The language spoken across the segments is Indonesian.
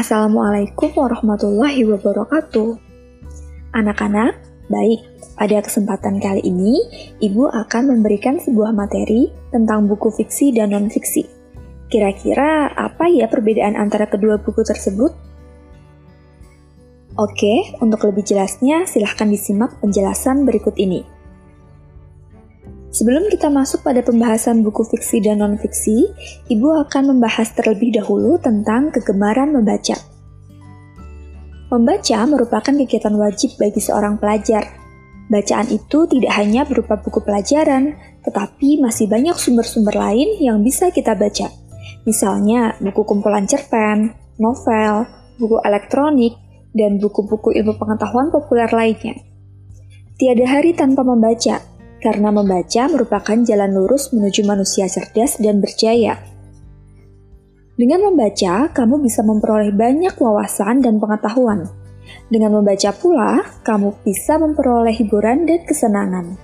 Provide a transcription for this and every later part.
Assalamualaikum warahmatullahi wabarakatuh. Anak-anak, baik, pada kesempatan kali ini, Ibu akan memberikan sebuah materi tentang buku fiksi dan non-fiksi. Kira-kira apa ya perbedaan antara kedua buku tersebut? Oke, untuk lebih jelasnya silahkan disimak penjelasan berikut ini. Sebelum kita masuk pada pembahasan buku fiksi dan non-fiksi, Ibu akan membahas terlebih dahulu tentang kegemaran membaca. Membaca merupakan kegiatan wajib bagi seorang pelajar. Bacaan itu tidak hanya berupa buku pelajaran, tetapi masih banyak sumber-sumber lain yang bisa kita baca. Misalnya buku kumpulan cerpen, novel, buku elektronik, dan buku-buku ilmu pengetahuan populer lainnya. Tiada hari tanpa membaca, karena membaca merupakan jalan lurus menuju manusia cerdas dan berjaya. Dengan membaca, kamu bisa memperoleh banyak wawasan dan pengetahuan. Dengan membaca pula, kamu bisa memperoleh hiburan dan kesenangan.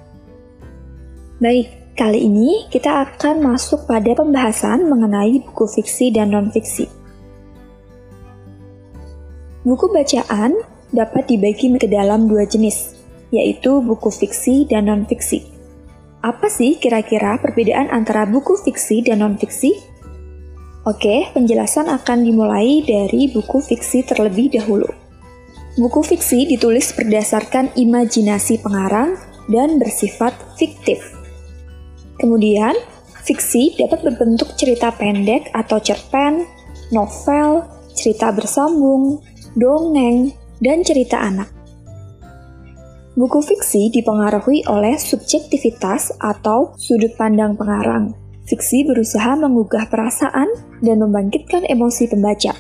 Baik, kali ini kita akan masuk pada pembahasan mengenai buku fiksi dan non-fiksi. Buku bacaan dapat dibagi ke dalam dua jenis, yaitu buku fiksi dan non-fiksi. Apa sih kira-kira perbedaan antara buku fiksi dan non-fiksi? Oke, penjelasan akan dimulai dari buku fiksi terlebih dahulu. Buku fiksi ditulis berdasarkan imajinasi pengarang dan bersifat fiktif. Kemudian, fiksi dapat berbentuk cerita pendek atau cerpen, novel, cerita bersambung, dongeng, dan cerita anak. Buku fiksi dipengaruhi oleh subjektivitas atau sudut pandang pengarang. Fiksi berusaha menggugah perasaan dan membangkitkan emosi pembaca.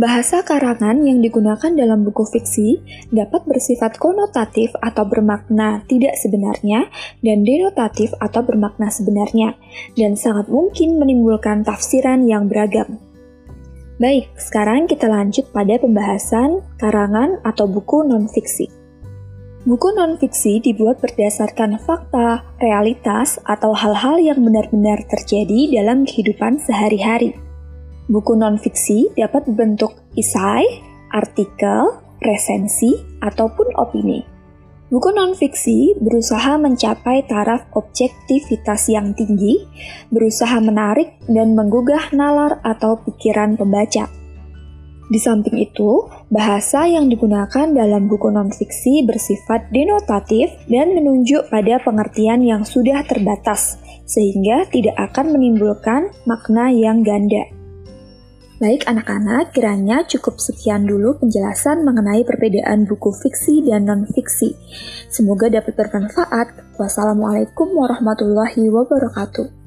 Bahasa karangan yang digunakan dalam buku fiksi dapat bersifat konotatif atau bermakna tidak sebenarnya dan denotatif atau bermakna sebenarnya, dan sangat mungkin menimbulkan tafsiran yang beragam. Baik, sekarang kita lanjut pada pembahasan karangan atau buku non-fiksi. Buku non-fiksi dibuat berdasarkan fakta, realitas, atau hal-hal yang benar-benar terjadi dalam kehidupan sehari-hari. Buku non-fiksi dapat berbentuk isai, artikel, resensi, ataupun opini. Buku non-fiksi berusaha mencapai taraf objektivitas yang tinggi, berusaha menarik dan menggugah nalar atau pikiran pembaca. Di samping itu, bahasa yang digunakan dalam buku non-fiksi bersifat denotatif dan menunjuk pada pengertian yang sudah terbatas, sehingga tidak akan menimbulkan makna yang ganda. Baik anak-anak, kiranya cukup sekian dulu penjelasan mengenai perbedaan buku fiksi dan non-fiksi. Semoga dapat bermanfaat. Wassalamualaikum warahmatullahi wabarakatuh.